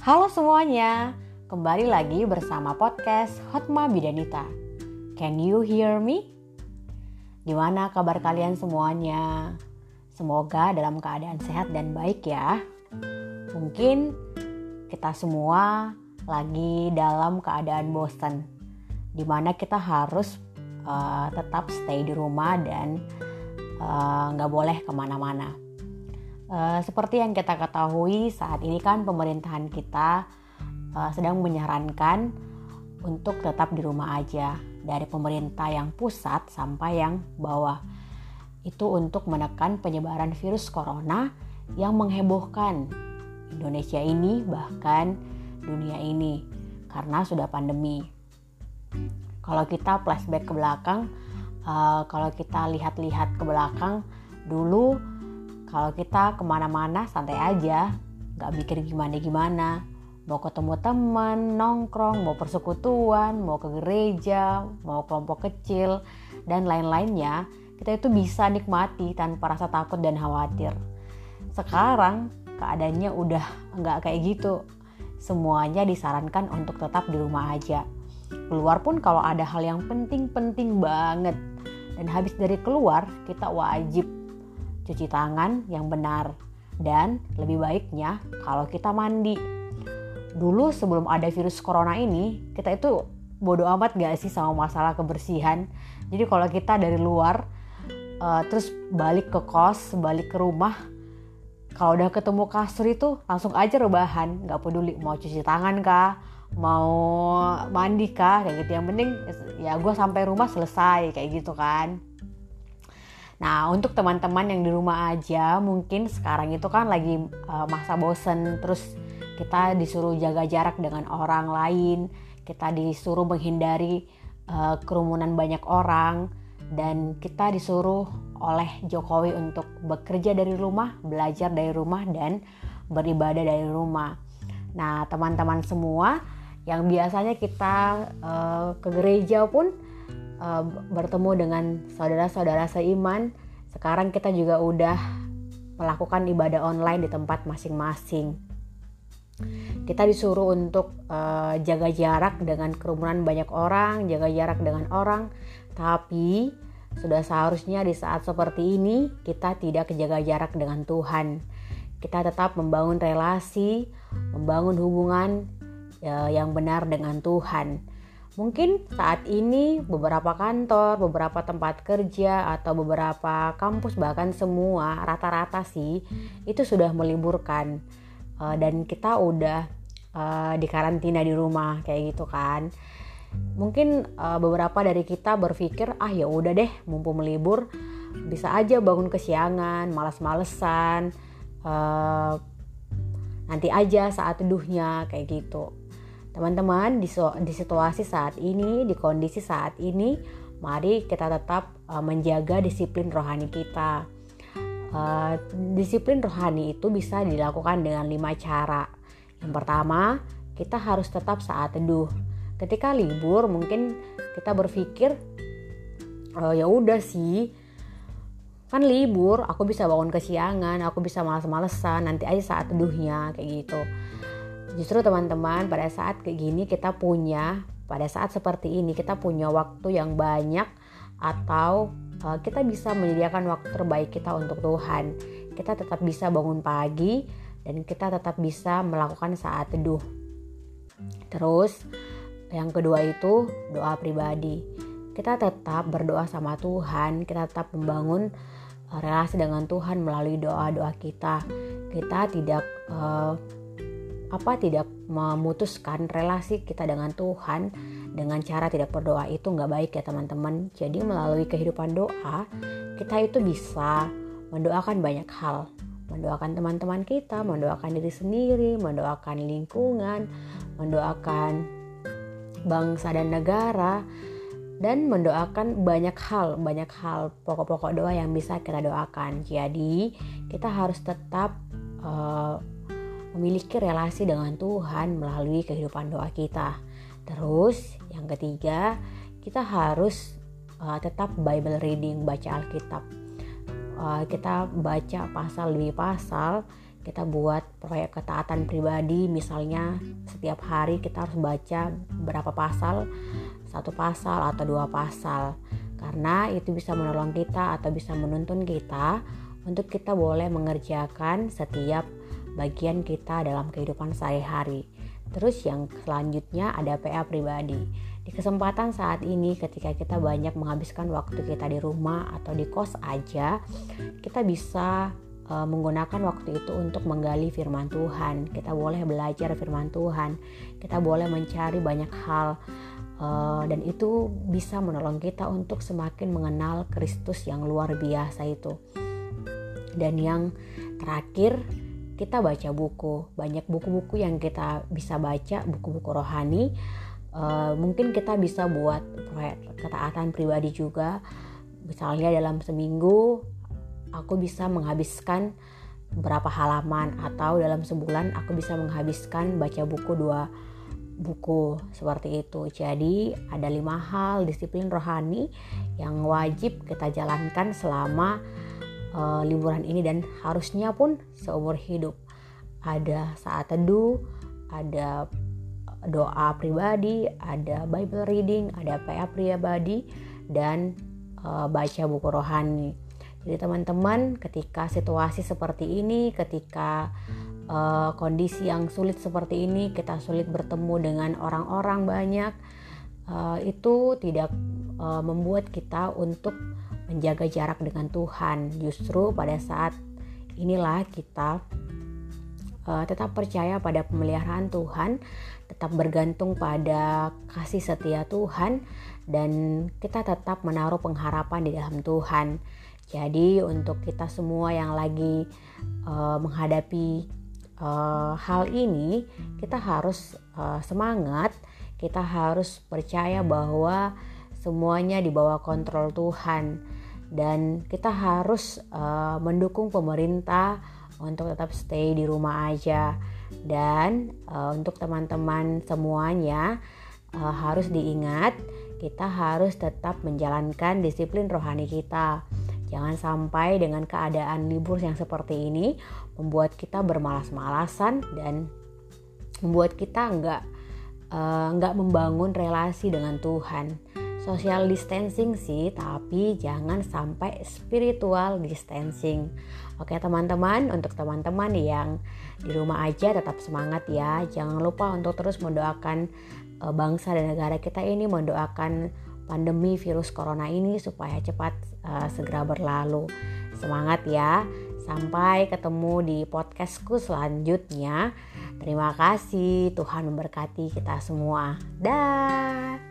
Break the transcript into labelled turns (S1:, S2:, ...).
S1: Halo semuanya, kembali lagi bersama podcast Hotma Bidanita. Can you hear me? Gimana kabar kalian semuanya? Semoga dalam keadaan sehat dan baik ya. Mungkin kita semua lagi dalam keadaan bosan, di mana kita harus uh, tetap stay di rumah dan eh, nggak uh, boleh ke mana-mana Uh, seperti yang kita ketahui saat ini kan pemerintahan kita uh, sedang menyarankan untuk tetap di rumah aja dari pemerintah yang pusat sampai yang bawah. Itu untuk menekan penyebaran virus corona yang menghebohkan Indonesia ini bahkan dunia ini karena sudah pandemi. Kalau kita flashback ke belakang, uh, kalau kita lihat-lihat ke belakang dulu kalau kita ke mana-mana santai aja, nggak mikir gimana-gimana. Mau ketemu teman, nongkrong, mau persekutuan, mau ke gereja, mau kelompok kecil, dan lain-lainnya, kita itu bisa nikmati tanpa rasa takut dan khawatir. Sekarang keadaannya udah nggak kayak gitu. Semuanya disarankan untuk tetap di rumah aja. Keluar pun kalau ada hal yang penting-penting banget. Dan habis dari keluar, kita wajib cuci tangan yang benar, dan lebih baiknya kalau kita mandi. Dulu sebelum ada virus corona ini, kita itu bodoh amat gak sih sama masalah kebersihan. Jadi kalau kita dari luar, uh, terus balik ke kos, balik ke rumah, kalau udah ketemu kasur itu langsung aja rebahan, nggak peduli mau cuci tangan kah, mau mandi kah, kayak gitu. Yang penting ya gue sampai rumah selesai kayak gitu kan. Nah, untuk teman-teman yang di rumah aja, mungkin sekarang itu kan lagi uh, masa bosen, terus kita disuruh jaga jarak dengan orang lain, kita disuruh menghindari uh, kerumunan banyak orang, dan kita disuruh oleh Jokowi untuk bekerja dari rumah, belajar dari rumah, dan beribadah dari rumah. Nah, teman-teman semua yang biasanya kita uh, ke gereja pun uh, bertemu dengan saudara-saudara seiman, sekarang kita juga udah melakukan ibadah online di tempat masing-masing. Kita disuruh untuk uh, jaga jarak dengan kerumunan banyak orang, jaga jarak dengan orang, tapi sudah seharusnya di saat seperti ini kita tidak jaga jarak dengan Tuhan. Kita tetap membangun relasi, membangun hubungan uh, yang benar dengan Tuhan Mungkin saat ini beberapa kantor, beberapa tempat kerja atau beberapa kampus bahkan semua rata-rata sih itu sudah meliburkan uh, dan kita udah uh, di karantina di rumah kayak gitu kan. Mungkin uh, beberapa dari kita berpikir ah ya udah deh mumpung melibur bisa aja bangun kesiangan, malas-malesan, nanti aja saat teduhnya kayak gitu. Teman-teman, di, di situasi saat ini, di kondisi saat ini, mari kita tetap uh, menjaga disiplin rohani kita. Uh, disiplin rohani itu bisa dilakukan dengan lima cara. Yang pertama, kita harus tetap saat teduh. Ketika libur, mungkin kita berpikir, oh, ya udah sih, kan libur, aku bisa bangun kesiangan, aku bisa males-malesan, nanti aja saat teduhnya kayak gitu justru teman-teman pada saat kayak gini kita punya pada saat seperti ini kita punya waktu yang banyak atau uh, kita bisa menyediakan waktu terbaik kita untuk Tuhan. Kita tetap bisa bangun pagi dan kita tetap bisa melakukan saat teduh. Terus yang kedua itu doa pribadi. Kita tetap berdoa sama Tuhan kita tetap membangun uh, relasi dengan Tuhan melalui doa-doa kita. Kita tidak uh, apa tidak memutuskan relasi kita dengan Tuhan dengan cara tidak berdoa itu nggak baik ya teman-teman jadi melalui kehidupan doa kita itu bisa mendoakan banyak hal mendoakan teman-teman kita mendoakan diri sendiri mendoakan lingkungan mendoakan bangsa dan negara dan mendoakan banyak hal, banyak hal pokok-pokok doa yang bisa kita doakan. Jadi, kita harus tetap uh, memiliki relasi dengan Tuhan melalui kehidupan doa kita. Terus yang ketiga, kita harus uh, tetap Bible reading, baca Alkitab. Uh, kita baca pasal demi pasal, kita buat proyek ketaatan pribadi misalnya setiap hari kita harus baca berapa pasal satu pasal atau dua pasal karena itu bisa menolong kita atau bisa menuntun kita untuk kita boleh mengerjakan setiap bagian kita dalam kehidupan sehari-hari. Terus yang selanjutnya ada PA pribadi. Di kesempatan saat ini ketika kita banyak menghabiskan waktu kita di rumah atau di kos aja, kita bisa uh, menggunakan waktu itu untuk menggali firman Tuhan. Kita boleh belajar firman Tuhan. Kita boleh mencari banyak hal uh, dan itu bisa menolong kita untuk semakin mengenal Kristus yang luar biasa itu. Dan yang terakhir kita baca buku. Banyak buku-buku yang kita bisa baca, buku-buku rohani. Uh, mungkin kita bisa buat ketaatan pribadi juga. Misalnya dalam seminggu aku bisa menghabiskan berapa halaman atau dalam sebulan aku bisa menghabiskan baca buku dua buku seperti itu. Jadi ada lima hal disiplin rohani yang wajib kita jalankan selama uh, liburan ini dan harusnya pun seumur hidup. Ada saat teduh, ada doa pribadi, ada Bible reading, ada PA pribadi dan uh, baca buku rohani. Jadi teman-teman ketika situasi seperti ini, ketika uh, kondisi yang sulit seperti ini, kita sulit bertemu dengan orang-orang banyak, uh, itu tidak uh, membuat kita untuk menjaga jarak dengan Tuhan. Justru pada saat inilah kita uh, tetap percaya pada pemeliharaan Tuhan, tetap bergantung pada kasih setia Tuhan, dan kita tetap menaruh pengharapan di dalam Tuhan. Jadi untuk kita semua yang lagi uh, menghadapi uh, hal ini, kita harus uh, semangat, kita harus percaya bahwa semuanya di bawah kontrol Tuhan dan kita harus uh, mendukung pemerintah untuk tetap stay di rumah aja dan uh, untuk teman-teman semuanya uh, harus diingat kita harus tetap menjalankan disiplin rohani kita Jangan sampai dengan keadaan libur yang seperti ini membuat kita bermalas-malasan dan membuat kita nggak nggak membangun relasi dengan Tuhan. Social distancing sih, tapi jangan sampai spiritual distancing. Oke teman-teman, untuk teman-teman yang di rumah aja tetap semangat ya. Jangan lupa untuk terus mendoakan uh, bangsa dan negara kita ini, mendoakan pandemi virus corona ini supaya cepat uh, segera berlalu. Semangat ya. Sampai ketemu di podcastku selanjutnya. Terima kasih. Tuhan memberkati kita semua. Dah.